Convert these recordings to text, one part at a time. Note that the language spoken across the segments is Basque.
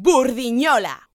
Burdiñola.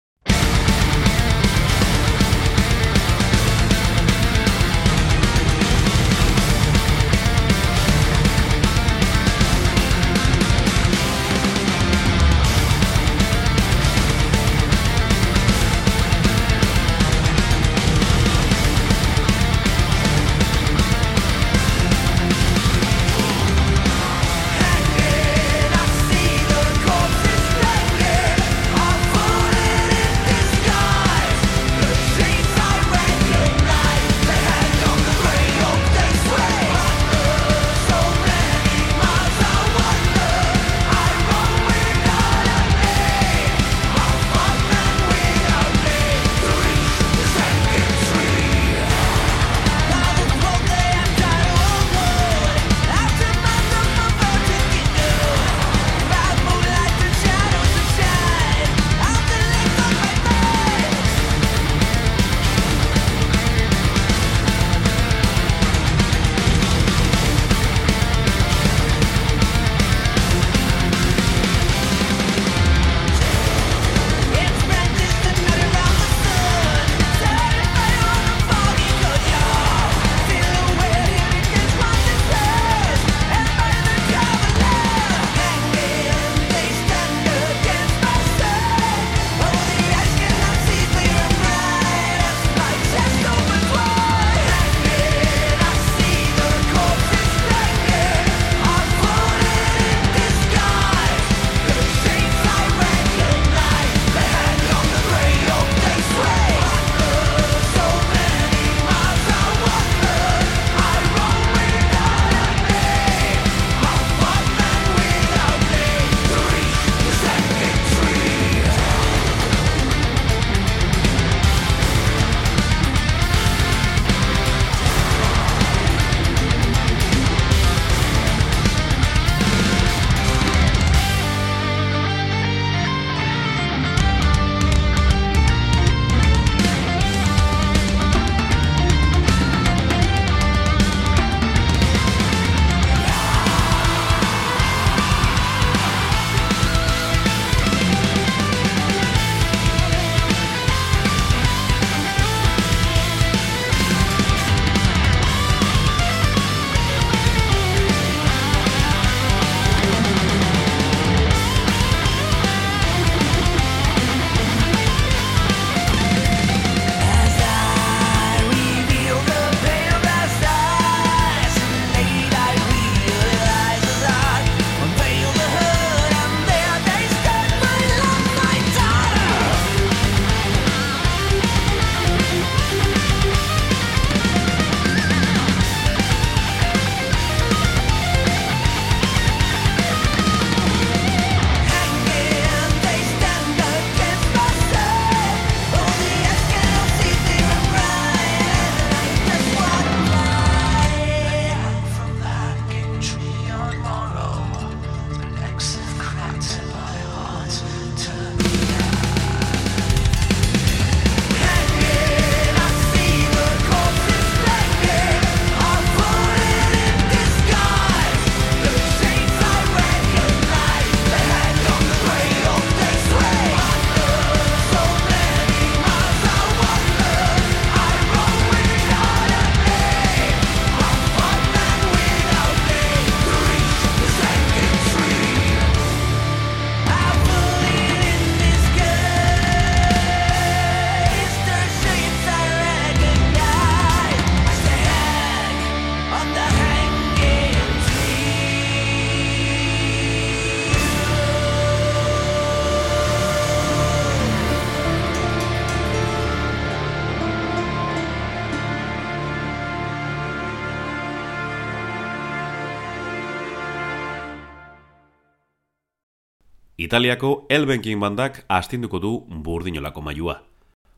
Italiako Elbenkin bandak astinduko du burdinolako mailua.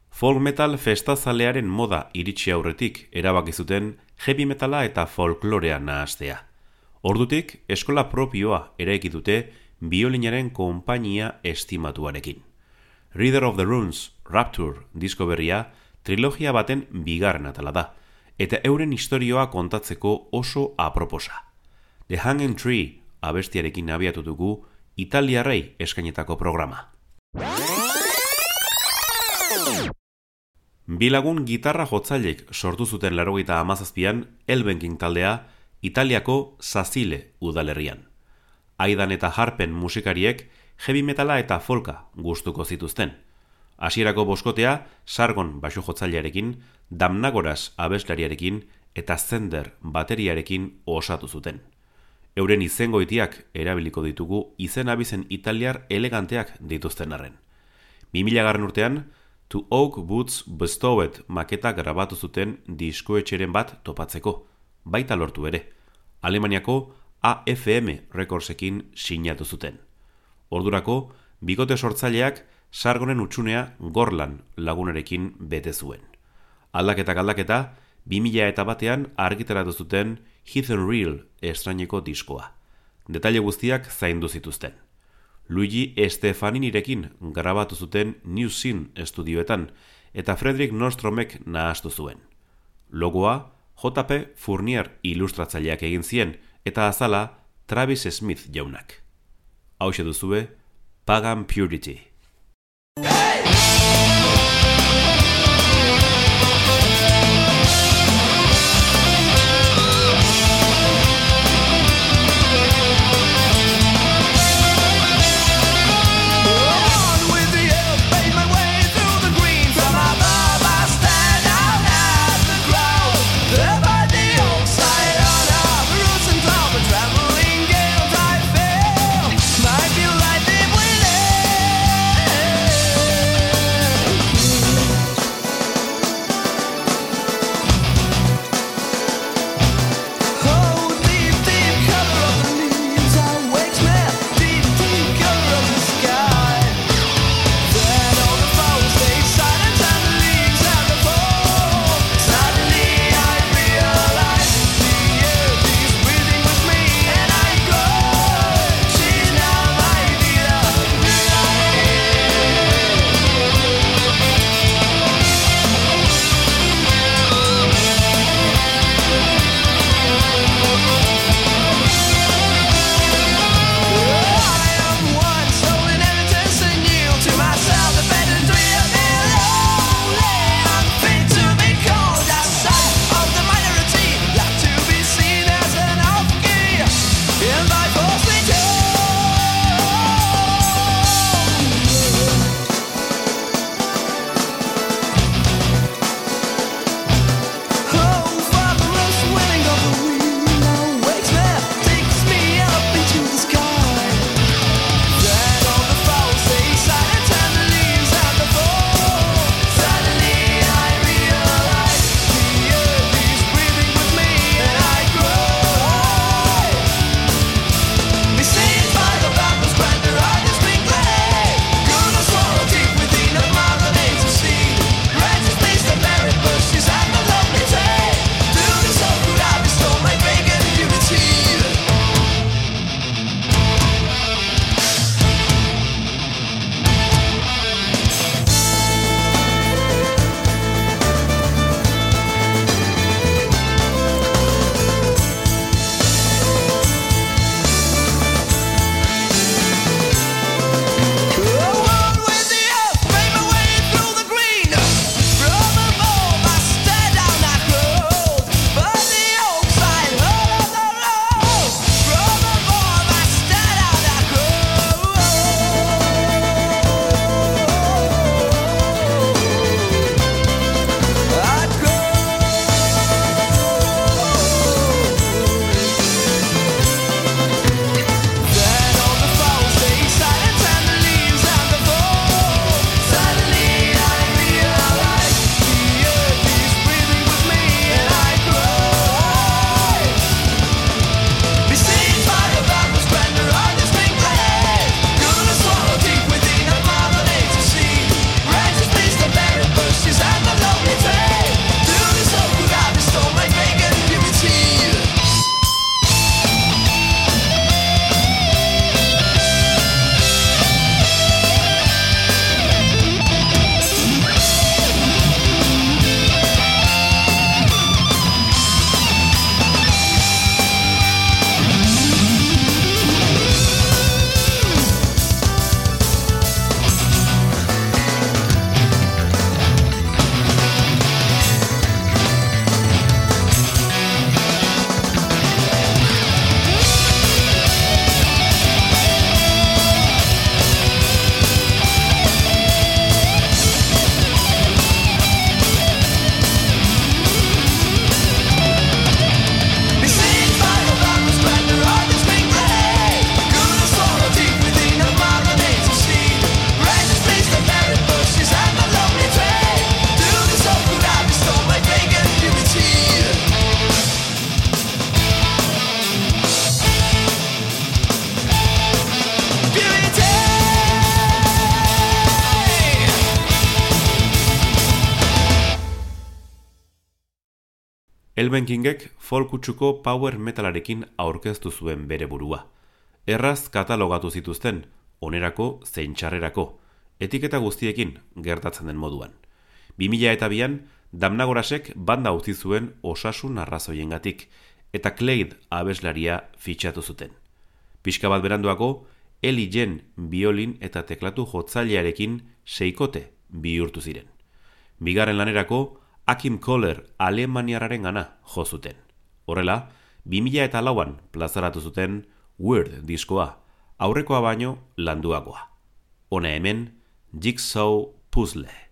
Folk metal festazalearen moda iritsi aurretik erabaki zuten heavy metala eta folklorea nahastea. Ordutik, eskola propioa eraiki dute biolinaren konpainia estimatuarekin. Reader of the Runes, Rapture, disko berria, trilogia baten bigarren atala da, eta euren historioa kontatzeko oso aproposa. The Hanging Tree abestiarekin abiatu dugu Italiarrei eskainetako programa. Bilagun gitarra jotzailek sortu zuten larogeita amazazpian Elbenking taldea Italiako Zazile udalerrian. Aidan eta Harpen musikariek heavy metala eta folka gustuko zituzten. Hasierako boskotea Sargon basu jotzailearekin, Damnagoras abeslariarekin eta Zender bateriarekin osatu zuten. Euren izengoitiak erabiliko ditugu izen abizen italiar eleganteak dituzten arren. 2000 garren urtean, To Oak Boots Bestowed maketa grabatu zuten diskoetxeren bat topatzeko, baita lortu ere. Alemaniako AFM rekordsekin sinatu zuten. Ordurako, bikote sortzaileak sargonen utxunea gorlan lagunarekin bete zuen. Aldaketak aldaketa, 2000 eta batean argitaratu zuten Heathen Real estraineko diskoa. Detaile guztiak zaindu zituzten. Luigi Estefaninirekin grabatu zuten New Sin estudioetan eta Frederick Nostromek nahastu zuen. Logoa, JP Fournier ilustratzaileak egin zien eta azala Travis Smith jaunak. Hau duzue, Pagan Purity. Elben Kingek folkutsuko power metalarekin aurkeztu zuen bere burua. Erraz katalogatu zituzten, onerako zein txarrerako, etiketa guztiekin gertatzen den moduan. 2000 eta bian, damnagorasek banda utzi zuen osasun arrazoiengatik eta Kleid abeslaria fitxatu zuten. Piska bat beranduako, Eli Jen biolin eta teklatu jotzailearekin seikote bihurtu ziren. Bigarren lanerako, Akim Kohler Alemaniararen gana jo zuten. Horrela, 2000 eta lauan plazaratu zuten Word diskoa, aurrekoa baino landuagoa. Hona hemen, Jigsaw Puzzle.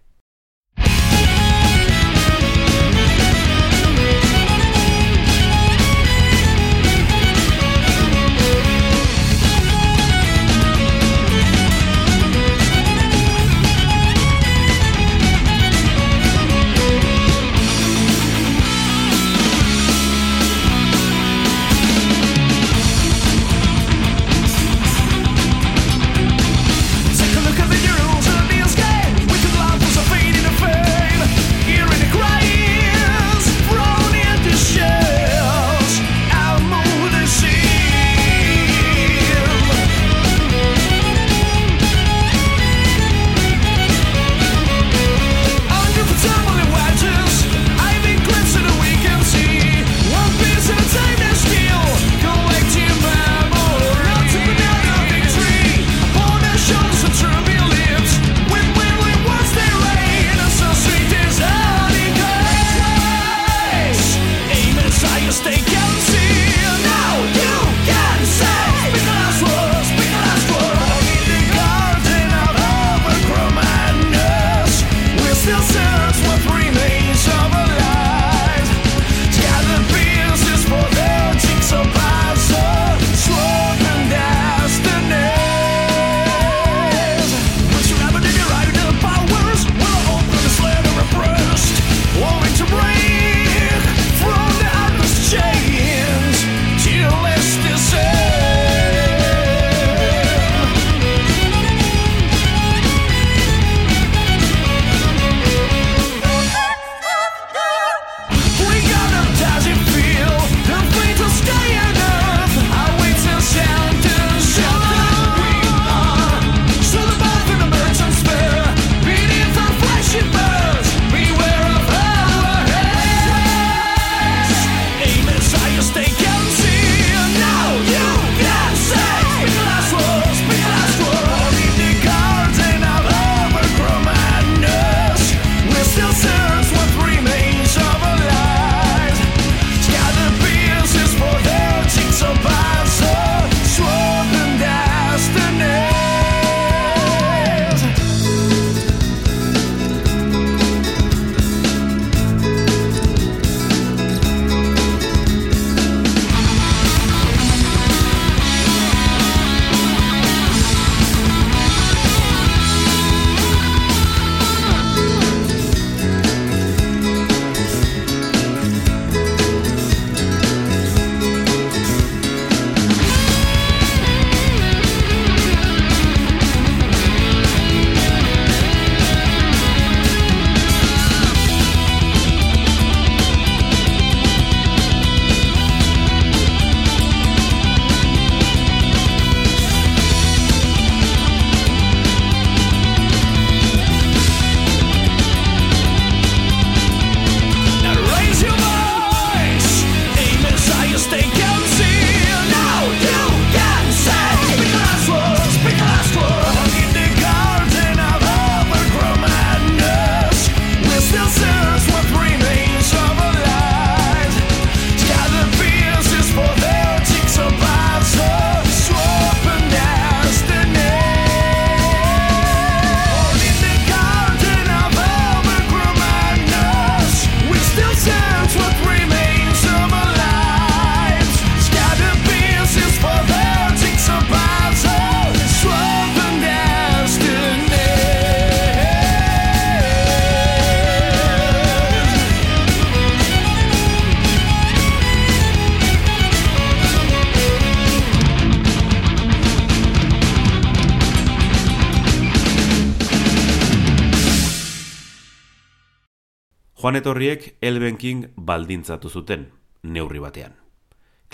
Etorriek Elben King baldintzatu zuten, neurri batean.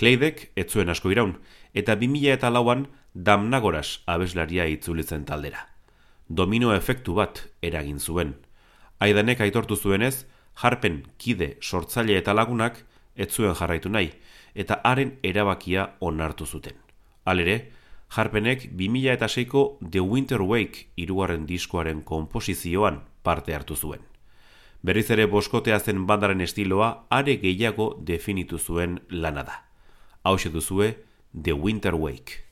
Kleidek ez zuen asko iraun, eta 2000 eta lauan damnagoras abeslaria itzulitzen taldera. Domino efektu bat eragin zuen. Aidanek aitortu zuenez, jarpen kide sortzaile eta lagunak ez zuen jarraitu nahi, eta haren erabakia onartu zuten. Halere, jarpenek 2000 eta seiko The Winter Wake irugarren diskoaren komposizioan parte hartu zuen. Berriz ere boskotea zen bandaren estiloa are gehiago definitu zuen lana da. Hau duzue The Winter Wake.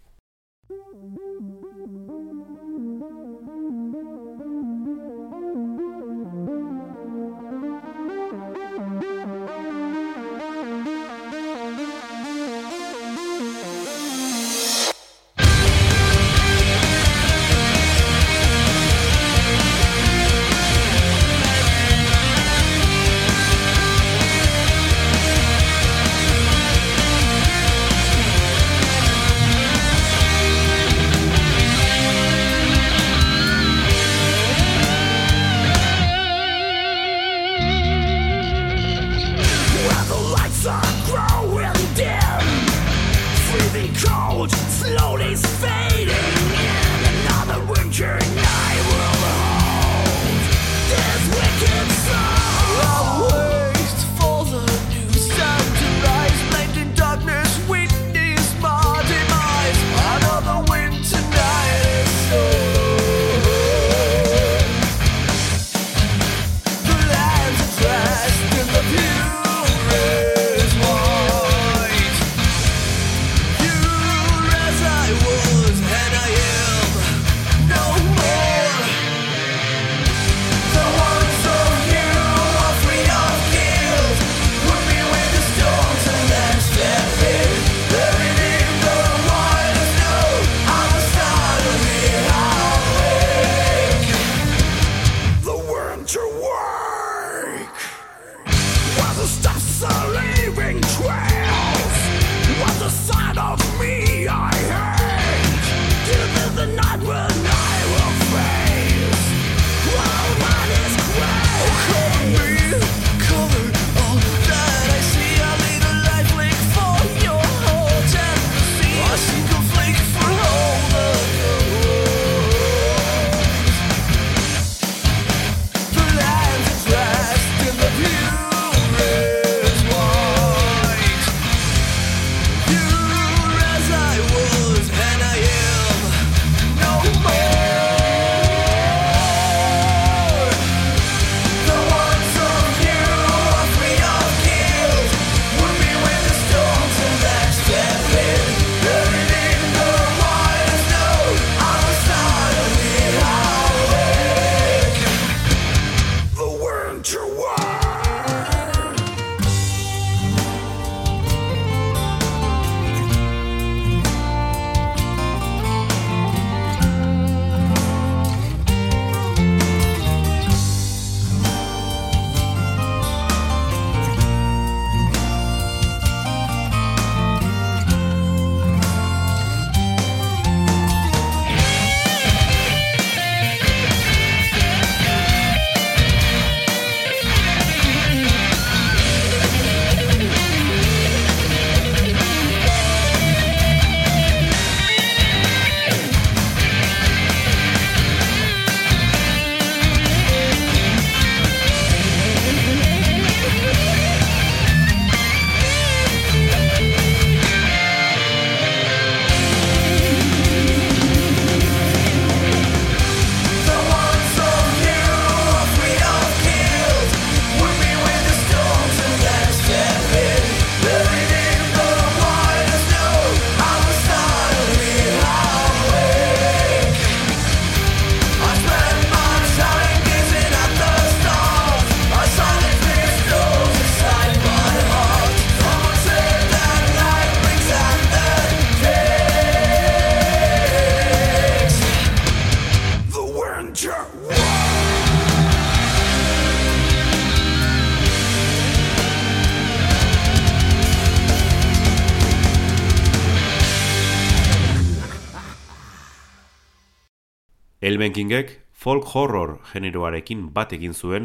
Elben Kingek folk horror generoarekin bat egin zuen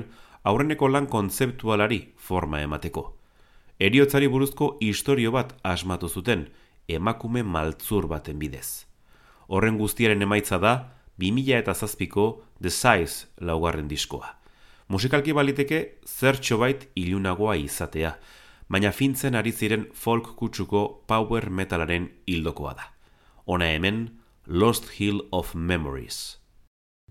aurreneko lan kontzeptualari forma emateko. Eriotzari buruzko istorio bat asmatu zuten, emakume maltzur baten bidez. Horren guztiaren emaitza da, 2000 eta zazpiko The Size laugarren diskoa. Musikalki baliteke zertxo bait ilunagoa izatea, baina fintzen ari ziren folk kutsuko power metalaren hildokoa da. Ona hemen, Lost Hill of Memories.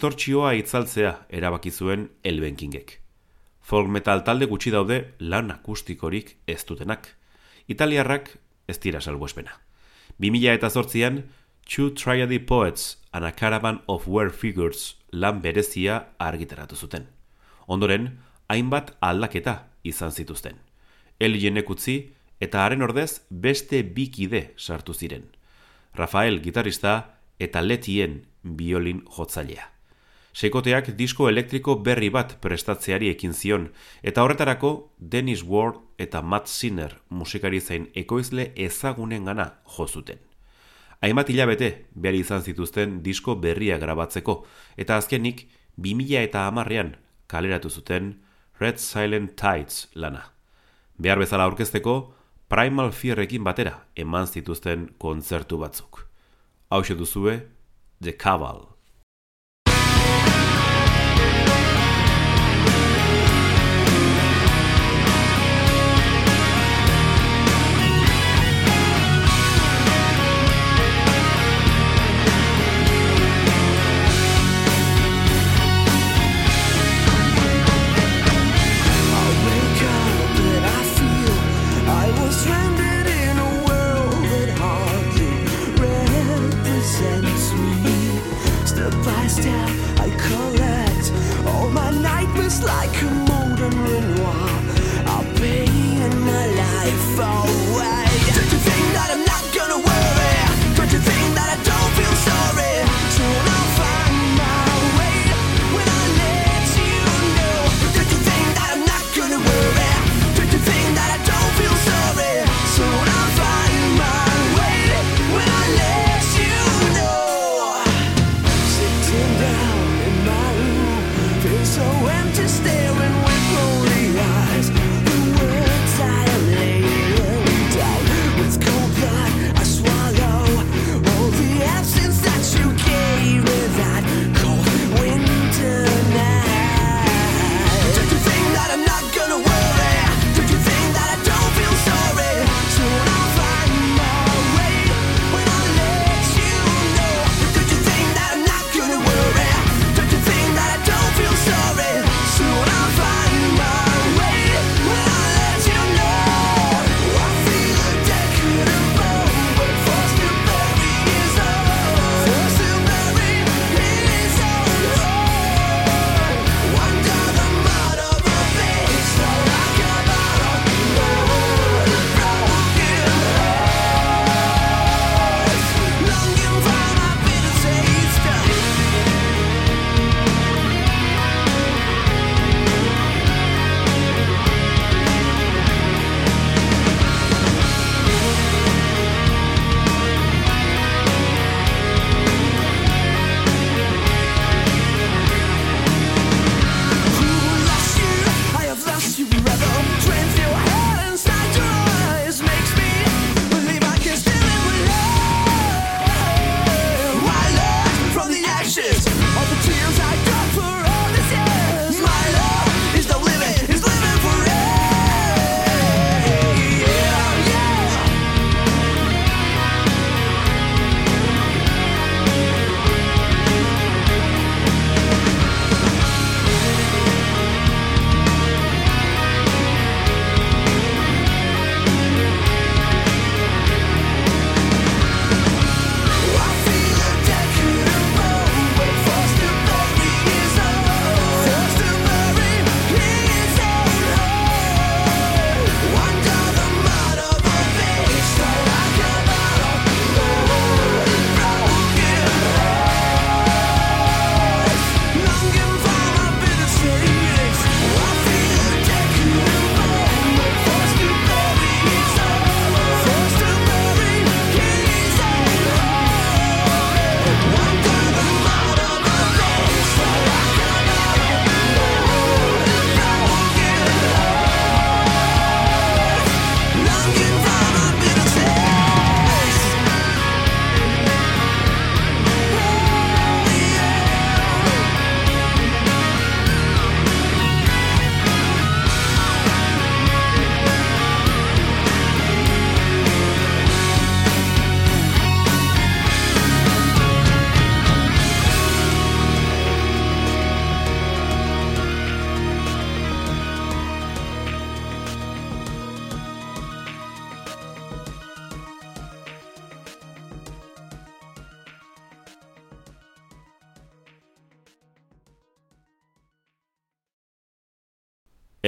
distortzioa itzaltzea erabaki zuen Elbenkingek. Folk metal talde gutxi daude lan akustikorik ez dutenak. Italiarrak ez dira salbuespena. 2000 eta zortzian, Two Triady Poets and a Caravan of Wear Figures lan berezia argitaratu zuten. Ondoren, hainbat aldaketa izan zituzten. Elienek utzi eta haren ordez beste bikide sartu ziren. Rafael gitarista eta Letien biolin jotzailea. Seikoteak disko elektriko berri bat prestatzeari ekin zion, eta horretarako Dennis Ward eta Matt Sinner musikari zain ekoizle ezagunen gana jozuten. Hainbat hilabete behar izan zituzten disko berria grabatzeko, eta azkenik 2000 eta amarrean kaleratu zuten Red Silent Tides lana. Behar bezala aurkezteko, Primal Fearrekin batera eman zituzten kontzertu batzuk. Hau duzue, The Caval.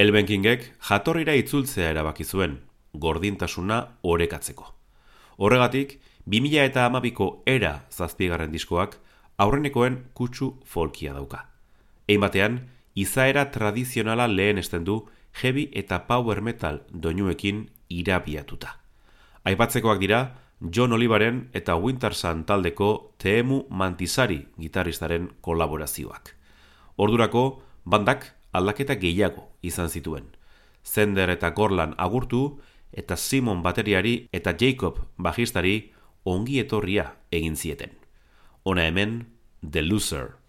Elbenkingek jatorrira itzultzea erabaki zuen, gordintasuna orekatzeko. Horregatik, 2000 eta amabiko era zazpigarren diskoak aurrenekoen kutsu folkia dauka. Ein batean, izaera tradizionala lehen esten du heavy eta power metal doinuekin irabiatuta. Aipatzekoak dira, John Olivaren eta Winter Sun taldeko Teemu Mantisari gitaristaren kolaborazioak. Ordurako, bandak aldaketa gehiago izan zituen. Zender eta Gorlan agurtu eta Simon bateriari eta Jacob bajistari ongi etorria egin zieten. Ona hemen, The Loser.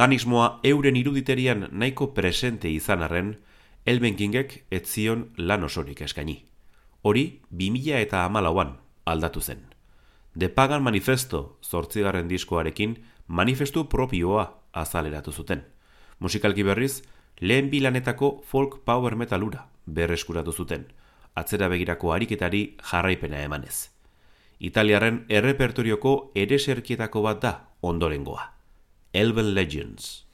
Paganismoa euren iruditerian nahiko presente izan arren, Elben Kingek etzion lan osorik eskaini. Hori, 2000 eta amalauan aldatu zen. The Pagan Manifesto zortzigarren diskoarekin manifestu propioa azaleratu zuten. Musikalki berriz, lehen bilanetako folk power metalura berreskuratu zuten, atzera begirako ariketari jarraipena emanez. Italiaren errepertorioko ereserkietako bat da ondorengoa. Elven Legends.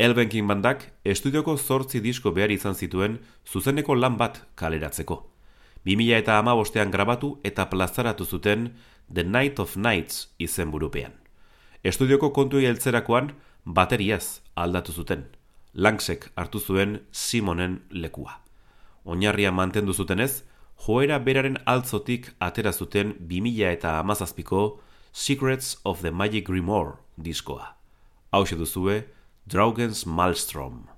Elvenking bandak estudioko zortzi disko behar izan zituen zuzeneko lan bat kaleratzeko. 2000 eta amabostean grabatu eta plazaratu zuten The Night of Nights izen burupean. Estudioko kontu heltzerakoan bateriaz aldatu zuten. Langsek hartu zuen Simonen lekua. Oinarria mantendu zutenez, joera beraren altzotik atera zuten 2000 eta amazazpiko Secrets of the Magic Grimoire diskoa. Hau duzue, Draugens Malmstrom.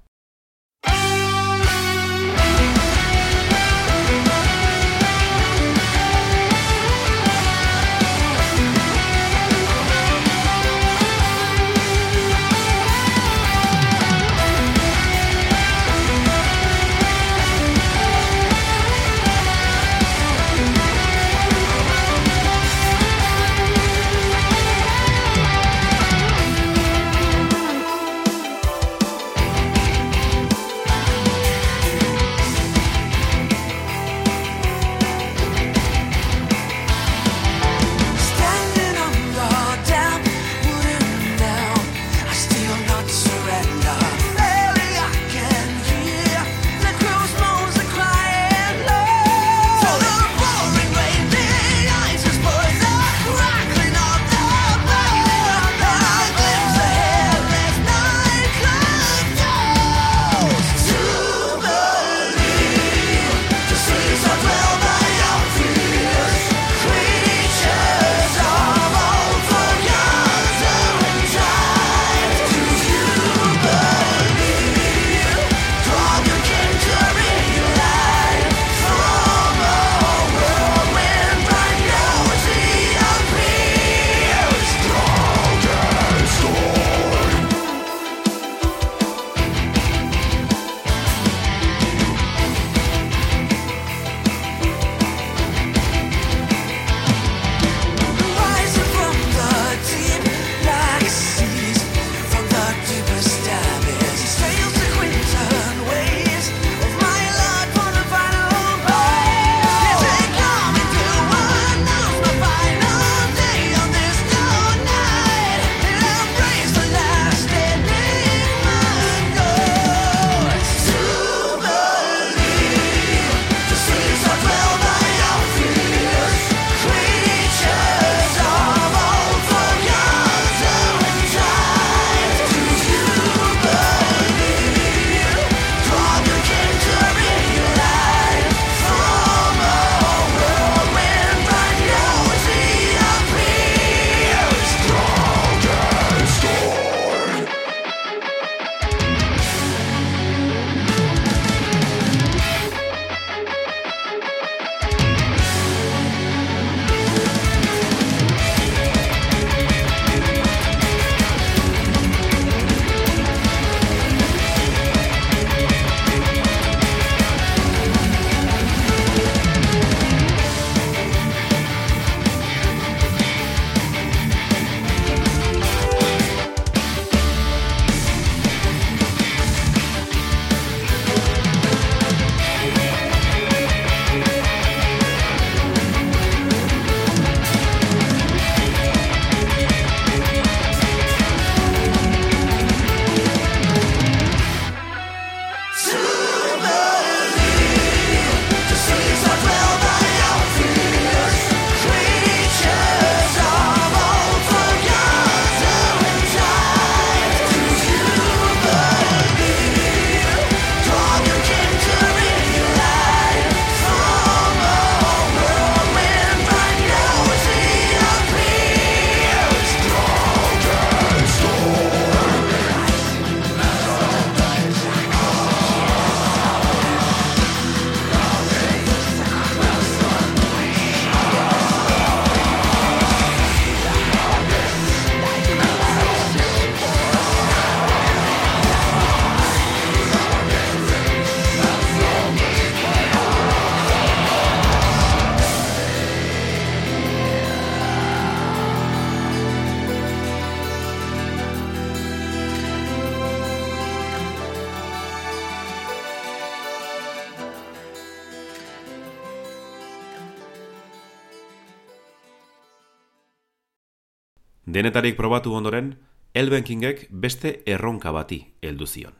Denetarik probatu ondoren, Elben Kingek beste erronka bati heldu zion.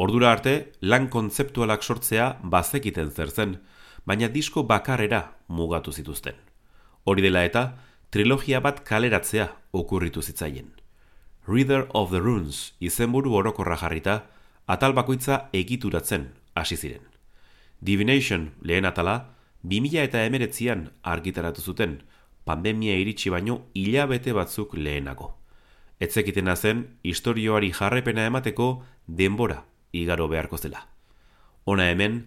Ordura arte, lan kontzeptualak sortzea bazekiten zer zen, baina disko bakarrera mugatu zituzten. Hori dela eta, trilogia bat kaleratzea okurritu zitzaien. Reader of the Runes izenburu orokorra jarrita, atal bakoitza egituratzen hasi ziren. Divination lehen atala, 2000 eta emeretzian argitaratu zuten, pandemia iritsi baino hilabete batzuk lehenago. Etzekitena zen, historioari jarrepena emateko denbora igaro beharko zela. Ona hemen,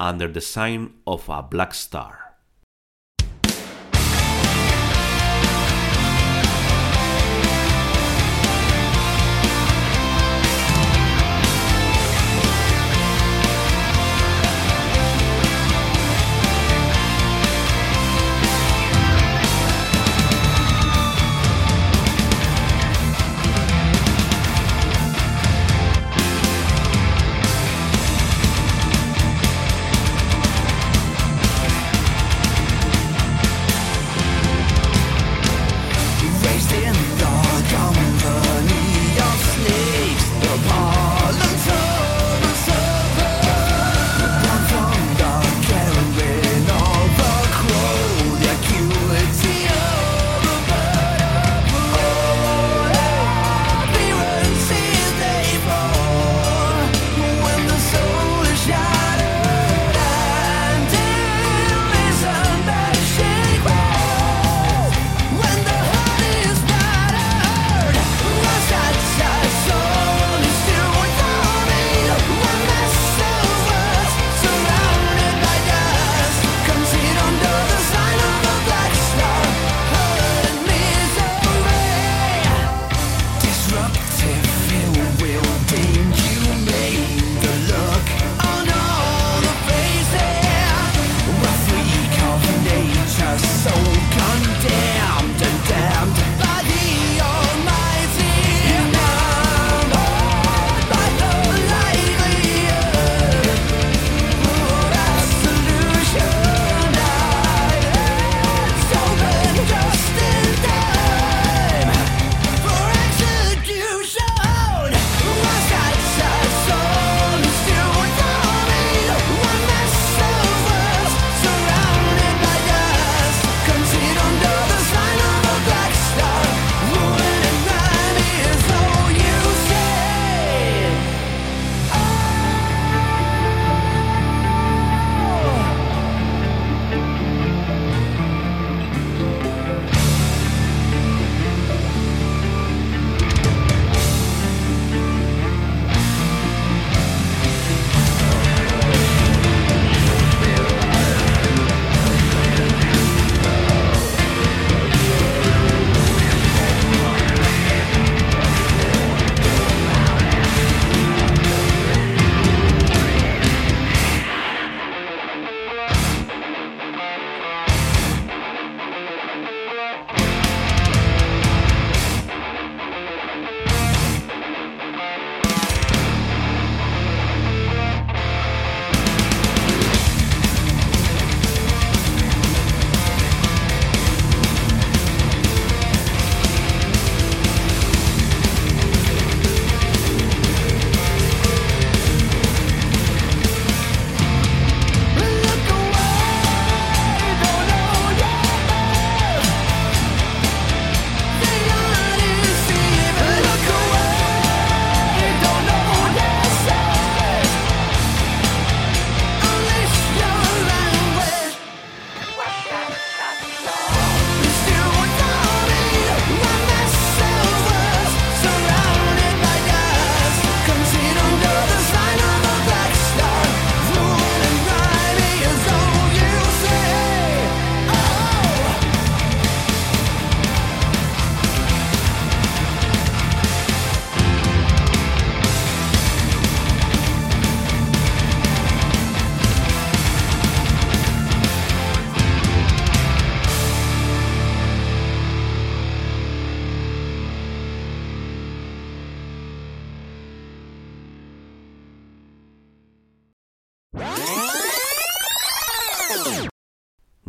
Under the Sign of a Black Star.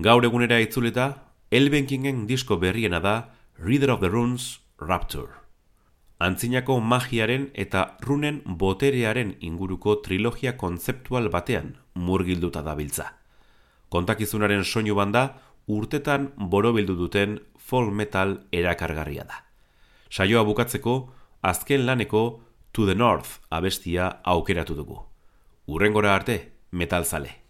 Gaur egunera itzuleta, Elbenkingen disko berriena da Reader of the Runes Rapture. Antzinako magiaren eta runen boterearen inguruko trilogia kontzeptual batean murgilduta dabiltza. Kontakizunaren soinu banda urtetan borobildu duten folk metal erakargarria da. Saioa bukatzeko, azken laneko To the North abestia aukeratu dugu. Urrengora arte, metalzale.